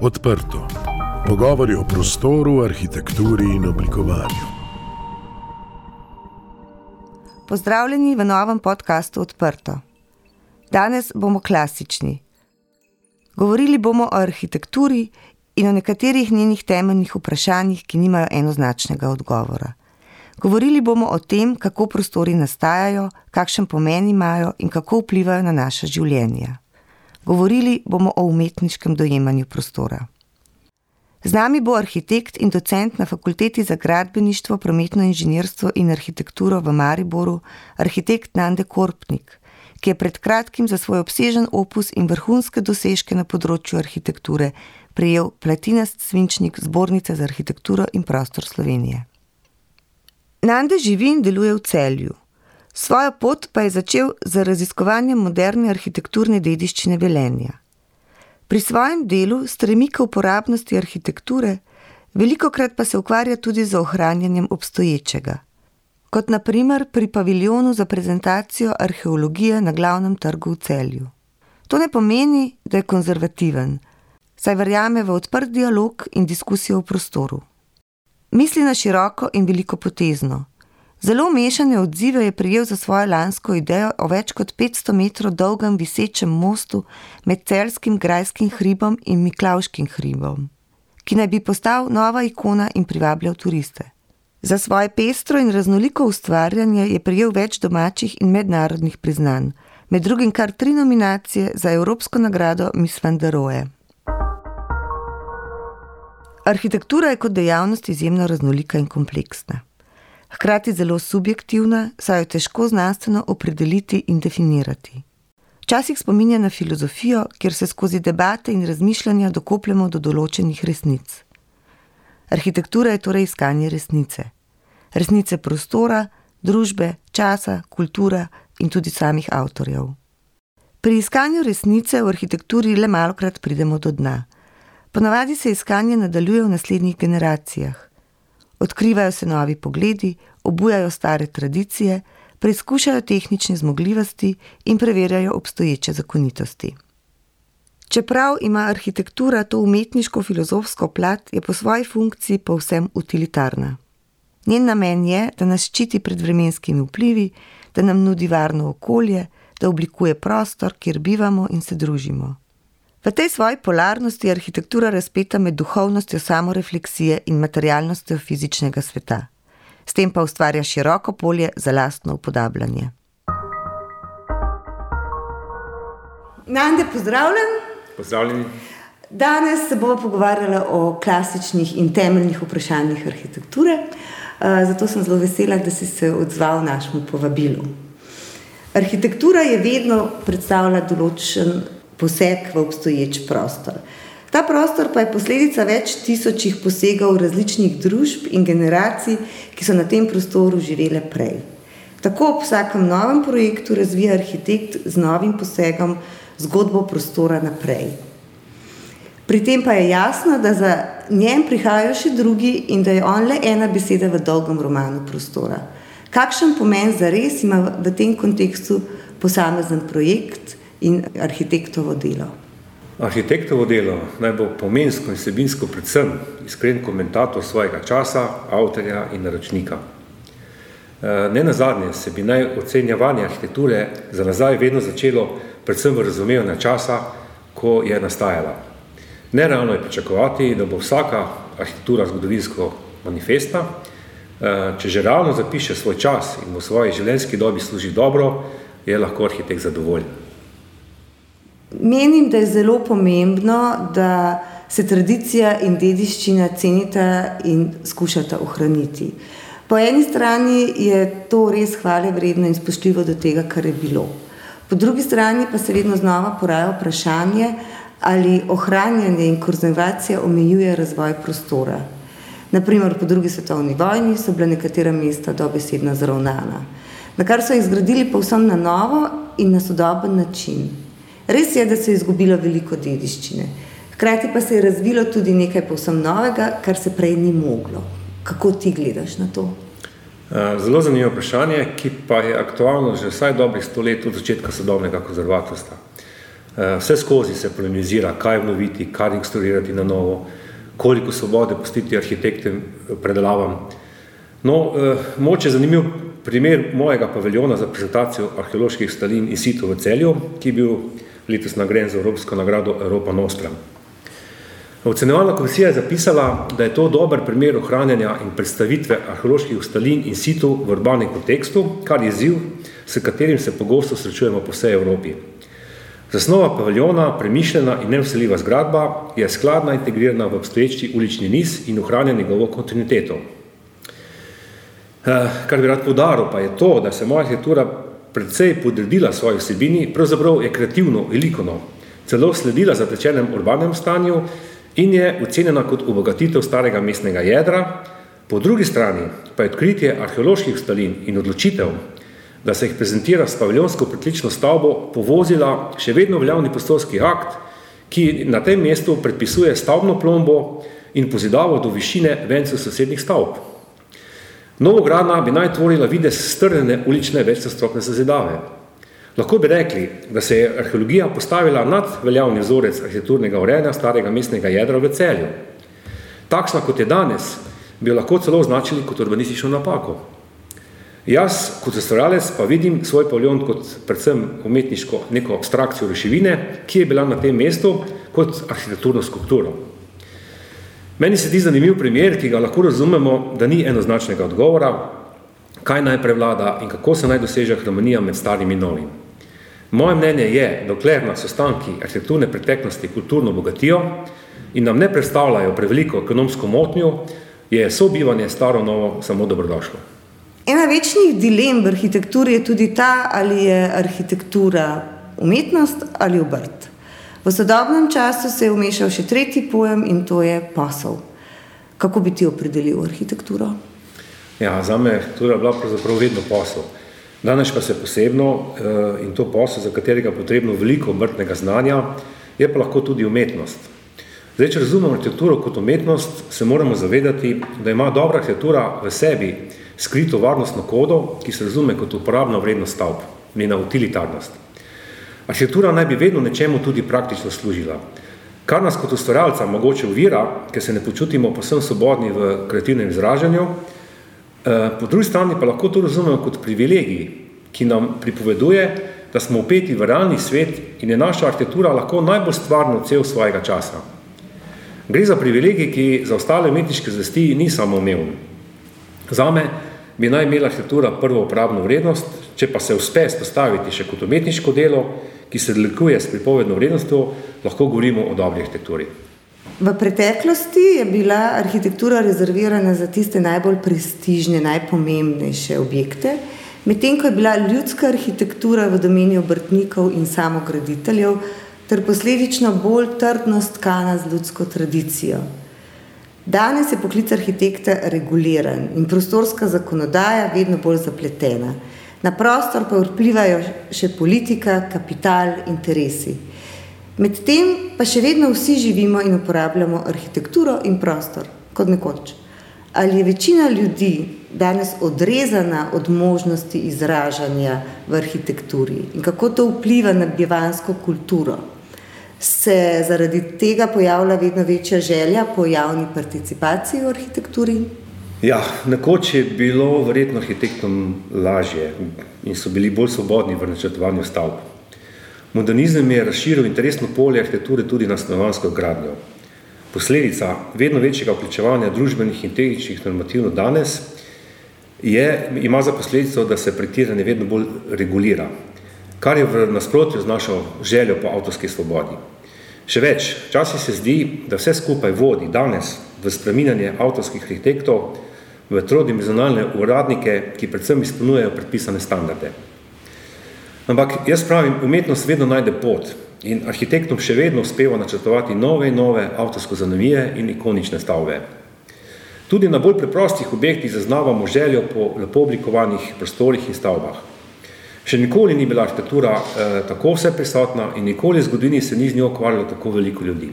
Odprto. Pogovori o prostoru, arhitekturi in oblikovanju. Pozdravljeni v novem podkastu Odprto. Danes bomo klasični. Govorili bomo o arhitekturi in o nekaterih njenih temeljnih vprašanjih, ki nimajo enoznačnega odgovora. Govorili bomo o tem, kako prostori nastajajo, kakšen pomen imajo in kako vplivajo na naše življenje. Govorili bomo o umetniškem dojemanju prostora. Z nami bo arhitekt in docent na Fakulteti za gradbeništvo, prometno inženirstvo in arhitekturo v Mariboru, arhitekt Nande Korpnik, ki je pred kratkim za svoj obsežen opus in vrhunske dosežke na področju arhitekture prejel platinast svinčnik Zbornice za arhitekturo in prostor Slovenije. Nande živi in deluje v celju. Svojo pot pa je začel z raziskovanjem moderne arhitekturne dediščine Velenja. Pri svojem delu stremi k uporabnosti arhitekture, veliko krat pa se ukvarja tudi z ohranjanjem obstoječega. Kot naprimer pri paviljonu za prezentacijo arheologije na glavnem trgu v celju. To ne pomeni, da je konzervativen, saj verjame v odprt dialog in diskusijo v prostoru. Misli na široko in veliko potezno. Zelo mešane odzive je prijel za svojo lansko idejo o več kot 500 metrov dolgem visečem mostu med Celskim grajskim hribom in Miklavškim hribom, ki naj bi postal nova ikona in privabljal turiste. Za svoje pestro in raznoliko ustvarjanje je prijel več domačih in mednarodnih priznanj, med drugim kar tri nominacije za Evropsko nagrado Miss Van der Rohe. Arhitektura je kot dejavnost izjemno raznolika in kompleksna hkrati zelo subjektivna, saj jo težko znanstveno opredeliti in definirati. Včasih spominja na filozofijo, kjer se skozi debate in razmišljanja dokopljamo do določenih resnic. Arhitektura je torej iskanje resnice. Resnice prostora, družbe, časa, kulture in tudi samih avtorjev. Pri iskanju resnice v arhitekturi le malokrat pridemo do dna. Ponavadi se iskanje nadaljuje v naslednjih generacijah. Odkrivajo se novi pogledi, obujajo stare tradicije, preizkušajo tehnične zmogljivosti in preverjajo obstoječe zakonitosti. Čeprav ima arhitektura to umetniško-filozofsko plat, je po svoji funkciji povsem utilitarna. Njen namen je, da nas ščiti pred vremenskimi vplivi, da nam nudi varno okolje, da oblikuje prostor, kjer bivamo in se družimo. V tej svoji polarnosti je arhitektura razpeta med duhovnostjo samorefleksije in materialnostjo fizičnega sveta. S tem pa ustvarja široko polje za lastno upodabljanje. Nande, pozdravljen. Pozdravljeni. Danes se bomo pogovarjali o klasičnih in temeljnih vprašanjih arhitekture, eh, zato sem zelo vesela, da si se odzval našemu povabilu. Arhitektura je vedno predstavljala določen poseg v obstoječ prostor. Ta prostor pa je posledica več tisočih posegov različnih družb in generacij, ki so na tem prostoru živele prej. Tako ob vsakem novem projektu razvija arhitekt z novim posegom zgodbo prostora naprej. Pri tem pa je jasno, da za njem prihajajo še drugi in da je on le ena beseda v dolgem romanu prostora. Kakšen pomen za res ima v tem kontekstu posamezen projekt? In arhitektovo delo. Arhitektovo delo naj bo pomensko in sebinsko predvsem iskren komentator svojega časa, avtorja in naročnika. Eh, ne na zadnje se bi naj ocenjevanje arhitekture za nazaj vedno začelo predvsem v razumevanju časa, ko je nastajala. Nerealno je pričakovati, da bo vsaka arhitektura zgodovinsko manifesta, eh, če že realno zapiše svoj čas in v svoji življenjski dobi služi dobro, je lahko arhitekt zadovoljen. Menim, da je zelo pomembno, da se tradicija in dediščina cenita in skušata ohraniti. Po eni strani je to res hvale vredno in spoštljivo do tega, kar je bilo. Po drugi strani pa se vedno znova poraja vprašanje, ali ohranjanje in konzervacija omejuje razvoj prostora. Naprimer, po drugi svetovni vojni so bile nekatera mesta dobesedno zravnana, na kar so jih zgradili povsem na novo in na sodoben način. Res je, da se je izgubilo veliko dediščine. Hkrati pa se je razvilo tudi nekaj povsem novega, kar se prej ni moglo. Kako ti gledaš na to? Eh, zelo zanimivo vprašanje, ki pa je aktualno že vsaj dobrih sto let od začetka sodobnega konzervatorstva. Vse skozi se polemizira, kaj obnoviti, kaj instruirati na novo, koliko svobode pustiti arhitektem predelavam. No, moče zanimiv primer mojega paviljona za prezentacijo arheoloških stalin in situ v celju, ki je bil letos nagrajen za Evropsko nagrado Evropa Nostra. Ocenevalna komisija je zapisala, da je to dober primer ohranjanja in predstavitve arheoloških stalin in situ v urbanem kontekstu, kar je ziv, s katerim se pogosto srečujemo po vsej Evropi. Zasnova paviljona, premišljena in nevseljiva zgradba, je skladna integrirana v obstoječi ulični niz in ohranja njegovo kontinuiteto. Eh, kar bi rad podaril, pa je to, da se moja arhitektura predvsej podredila svoji vsebini, pravzaprav je kreativno, velikovno, celo sledila zatečenem urbanem stanju in je ocenjena kot obogatitev starega mestnega jedra, po drugi strani pa je odkritje arheoloških stalin in odločitev, da se jih prezentira s paviljonsko pritlično stavbo, povozila še vedno veljavni prostorski akt, ki na tem mestu predpisuje stavbno plombo in pozidavo do višine vencev sosednjih stavb. Novogradna bi naj tvorila videz strnjene ulične večstropne zazidave. Lahko bi rekli, da se je arheologija postavila nad veljavni vzorec arhitekturnega urejanja starega mestnega jedra v celju. Takšna kot je danes, bi jo lahko celo označili kot urbanistično napako. Jaz, kot ustvarjalec, pa vidim svoj paviljon kot predvsem umetniško neko abstrakcijo rešivine, ki je bila na tem mestu kot arhitekturno skulpturo. Meni se ti zanimiv primer, ki ga lahko razumemo, da ni enoznačnega odgovora, kaj naj prevlada in kako se naj doseže harmonija med starim in novim. Moje mnenje je, dokler nas ostanki arhitekturne preteklosti kulturno bogatijo in nam ne predstavljajo preveliko ekonomsko motnjo, je sobivanje staro-novo samo dobrodošlo. Ena večnih dilem v arhitekturi je tudi ta, ali je arhitektura umetnost ali obrt. V sodobnem času se je umešal še tretji pojem in to je posel. Kako bi ti opredelil arhitekturo? Ja, za me je bila pravzaprav vedno posel. Danes pa se posebno eh, in to posel, za katerega je potrebno veliko obrtnega znanja, je pa lahko tudi umetnost. Zdaj, če razumemo arhitekturo kot umetnost, se moramo zavedati, da ima dobra arhitektura v sebi skrito varnostno kodo, ki se razume kot uporabna vrednost stavb, njena utilitarnost. Arhitektura naj bi vedno nečemu tudi praktično služila. Kar nas kot ustvarjalca mogoče uvira, ker se ne počutimo posebno svobodni v kreativnem izražanju, eh, po drugi strani pa lahko to razumemo kot privilegij, ki nam pripoveduje, da smo upeti v realni svet in je naša arhitektura lahko najbolj stvarno cel svojega časa. Gre za privilegij, ki za ostale umetniške zvesti ni samo umevn. Zame bi naj imela arhitektura prvo uporabno vrednost, če pa se uspe spostaviti še kot umetniško delo, ki se odlikuje s pripovedno vrednostjo, lahko govorimo o dobri arhitekturi. V preteklosti je bila arhitektura rezervirana za tiste najbolj prestižne, najpomembnejše objekte, medtem ko je bila ljudska arhitektura v domeni obrtnikov in samograditeljev, ter posledično bolj trdno stkana z ljudsko tradicijo. Danes je poklic arhitekta reguliran in prostorska zakonodaja vedno bolj zapletena. Na prostor pa vplivajo še politika, kapital, interesi. Medtem pa še vedno vsi živimo in uporabljamo arhitekturo in prostor kot nekoč. Ali je večina ljudi danes odrezana od možnosti izražanja v arhitekturi in kako to vpliva na bivansko kulturo? Se zaradi tega pojavlja vedno večja želja po javni participaciji v arhitekturi? Ja, nekoč je bilo verjetno arhitektom lažje in so bili bolj svobodni v načrtovanju stavb. Modernizem je razširil interesno polje arhitekture tudi na stanovansko gradnjo. Posledica vedno večjega vključevanja družbenih in tehničnih normativno danes je, ima za posledico, da se pretiranje vedno bolj regulira, kar je v nasprotju z našo željo po avtorski svobodi. Še več, včasih se zdi, da vse skupaj vodi danes v spreminjanje avtorskih arhitektov, v trodimenzionalne uradnike, ki predvsem izpolnjujejo predpisane standarde. Ampak jaz pravim, umetnost vedno najde pot in arhitektom še vedno uspeva načrtovati nove in nove avtorsko zanovije in ikonične stavbe. Tudi na bolj preprostih objektih zaznavamo željo po lepo oblikovanih prostorih in stavbah. Še nikoli ni bila arhitektura eh, tako vse prisotna in nikoli v zgodini se ni z njo ukvarjalo tako veliko ljudi.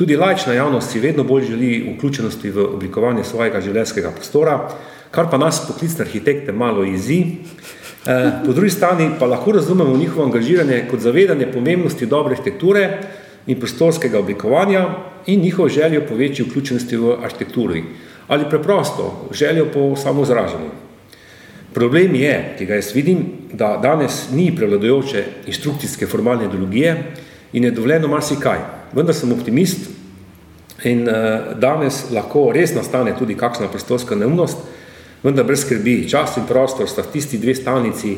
Tudi lajčna javnost si vedno bolj želi vključenosti v oblikovanje svojega življenjskega prostora, kar pa nas poklicne arhitekte malo izi, Eh, po drugi strani pa lahko razumemo njihovo angažiranje kot zavedanje pomembnosti dobre arhitekture in prostorskega oblikovanja in njihovo željo po večji vključenosti v arhitekturi ali preprosto željo po samozraženju. Problem je, ki ga jaz vidim, da danes ni prevladojoče instrukcijske formalne ideologije in je dovoljeno marsikaj. Vendar sem optimist in uh, danes lahko res nastane tudi kakšna prostorska neumnost, vendar brez skrbi, čas in prostor sta tisti dve stalnici,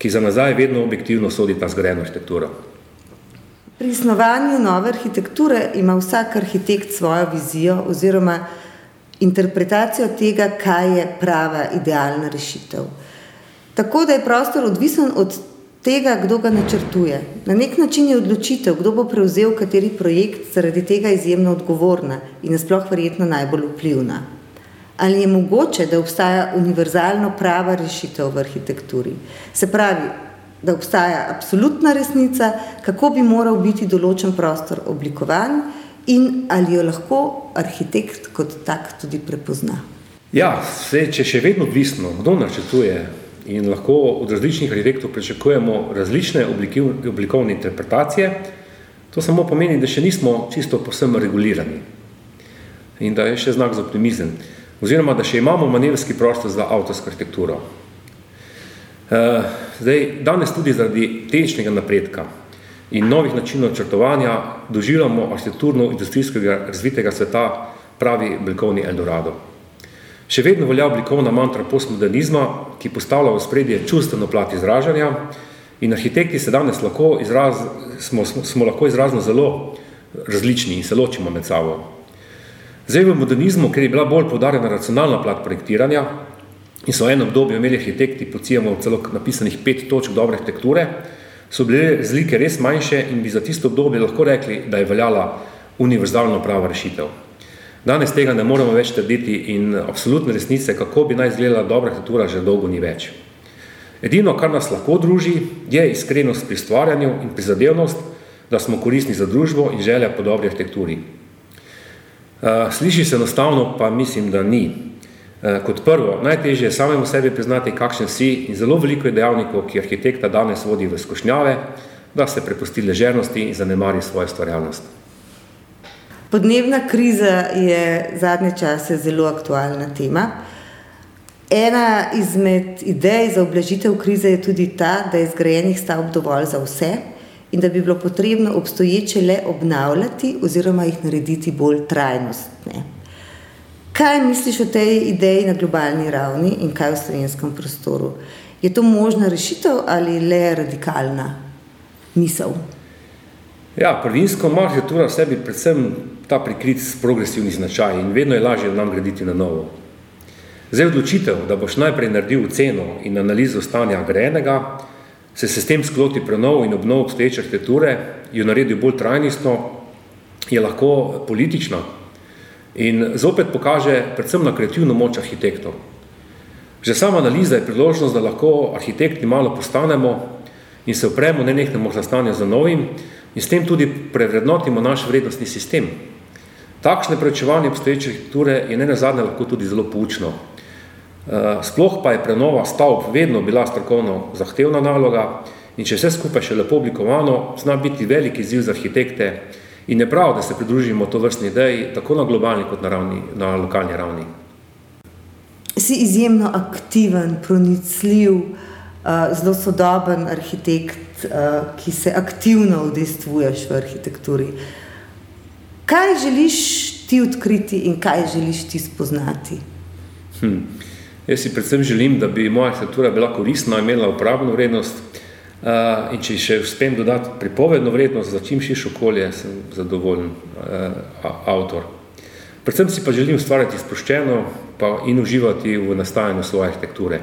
ki za nazaj vedno objektivno sodita zgrajeno arhitekturo. Pri snovanju nove arhitekture ima vsak arhitekt svojo vizijo oziroma interpretacijo tega, kaj je prava idealna rešitev. Tako da je prostor odvisen od tega, kdo ga načrtuje. Na nek način je odločitev, kdo bo prevzel kateri projekt, zaradi tega izjemno odgovorna in nasploh verjetno najbolj vplivna. Ali je mogoče, da obstaja univerzalno prava rešitev v arhitekturi? Se pravi, da obstaja absolutna resnica, kako bi moral biti določen prostor oblikovan in ali jo lahko arhitekt kot tak tudi prepozna. Ja, vse, če še vedno odvisno, kdo načrtuje in lahko od različnih arhitektov pričakujemo različne oblikovne interpretacije, to samo pomeni, da še nismo čisto posebno regulirani in da je še znak za optimizem oziroma da še imamo manevrski prostor za avtorsko arhitekturo. Uh, zdaj, danes tudi zaradi tehničnega napredka in novih načinov črtovanja doživljamo arhitekturno-industrijskega razvitega sveta pravi oblikovni Eldorado. Še vedno velja oblikovna mantra postmodernizma, ki postavlja v spredje čustveno plat izražanja in arhitekti se danes lahko izraz, smo, smo, smo lahko izrazno zelo različni in se ločimo med sabo. Zdaj v modernizmu, ker je bila bolj podarjena racionalna plat projektiranja in so v enem obdobju imeli arhitekti, pocijamo celo napisanih pet točk dobre arhitekture, so bile razlike res manjše in bi za tisto obdobje lahko rekli, da je veljala univerzalno prava rešitev. Danes tega ne moremo več trditi in absolutne resnice, kako bi naj izgledala dobra arhitektura, že dolgo ni več. Edino, kar nas lahko druži, je iskrenost pri stvarjanju in prizadevnost, da smo koristni za družbo in želja po dobri arhitekturi. Eh, sliši se enostavno, pa mislim, da ni. Eh, kot prvo, najtežje je samemu sebi priznati, kakšen si in zelo veliko je dejavnikov, ki arhitekta danes vodi v skušnjave, da se prepusti ležernosti in zanemari svojo stvarjalnost. Podnebna kriza je zadnje čase zelo aktualna tema. Ena izmed idej za oblažitev krize je tudi ta, da je zgrajenih stavb dovolj za vse, in da bi bilo potrebno obstoječe le obnavljati oziroma jih narediti bolj trajnostne. Kaj misliš o tej ideji na globalni ravni in kaj v slovenskem prostoru? Je to možna rešitev ali le radikalna misel? Ja, prvinsko ima arhitektura v sebi predvsem ta prikrit progresivni značaj in vedno je lažje nam graditi na novo. Zdaj odločitev, da boš najprej naredil ceno in analizo stanja grejenega, se s tem skloti prenov in obnov obstoječe arhitekture, jo naredil bolj trajnostno, je lahko politična in zopet pokaže predvsem na kreativno moč arhitektov. Že sama analiza je priložnost, da lahko arhitekti malo postanemo in se opremo nenehnemo za stanje za novim in s tem tudi prevrednotimo naš vrednostni sistem. Takšne preučevanje obstoječe arhitekture je ne nazadnje lahko tudi zelo poučno. Eh, sploh pa je prenova stavb vedno bila strokovno zahtevna naloga in če vse skupaj še lepo oblikovano, zna biti veliki izziv za arhitekte in je prav, da se pridružimo to vrstni ideji, tako na globalni kot na, ravni, na lokalni ravni. Si izjemno aktiven, pronicljiv, eh, zelo sodoben arhitekt, eh, ki se aktivno udejstvuješ v arhitekturi. Kaj želiš ti odkriti in kaj želiš ti spoznati? Hmm. Jaz si predvsem želim, da bi moja arhitektura bila koristna, imela uporabno vrednost uh, in če še uspem dodati pripovedno vrednost za čim širšo okolje, sem zadovoljen uh, avtor. Predvsem si pa želim ustvarjati sproščeno in uživati v nastajanju svoje arhitekture.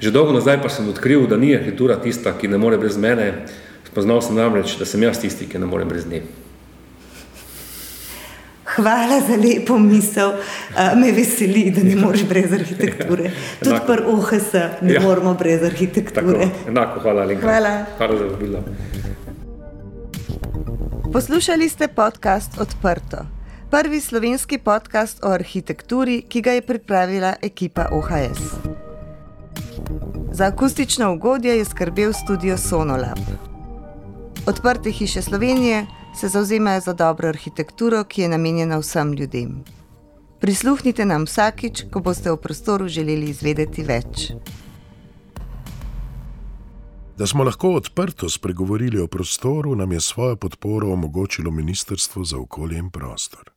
Že dolgo nazaj pa sem odkril, da ni arhitektura tista, ki ne more brez mene, spoznal sem namreč, da sem jaz tisti, ki ne more brez nje. Hvala za lepo misel. Uh, me veseli, da ne moreš brez arhitekture. Tudi pri OHS ne ja. moremo brez arhitekture. Tako, enako, hvala, Linka. Hvala. Hvala za vabilo. Poslušali ste podcast Odprto. Prvi slovenski podcast o arhitekturi, ki ga je pripravila ekipa OHS. Za akustično ugodje je skrbel studio Sonolab. Odprte hiše Slovenije se zauzemajo za dobro arhitekturo, ki je namenjena vsem ljudem. Prisluhnite nam vsakič, ko boste v prostoru želeli izvedeti več. Da smo lahko odprto spregovorili o prostoru, nam je svojo podporo omogočilo Ministrstvo za okolje in prostor.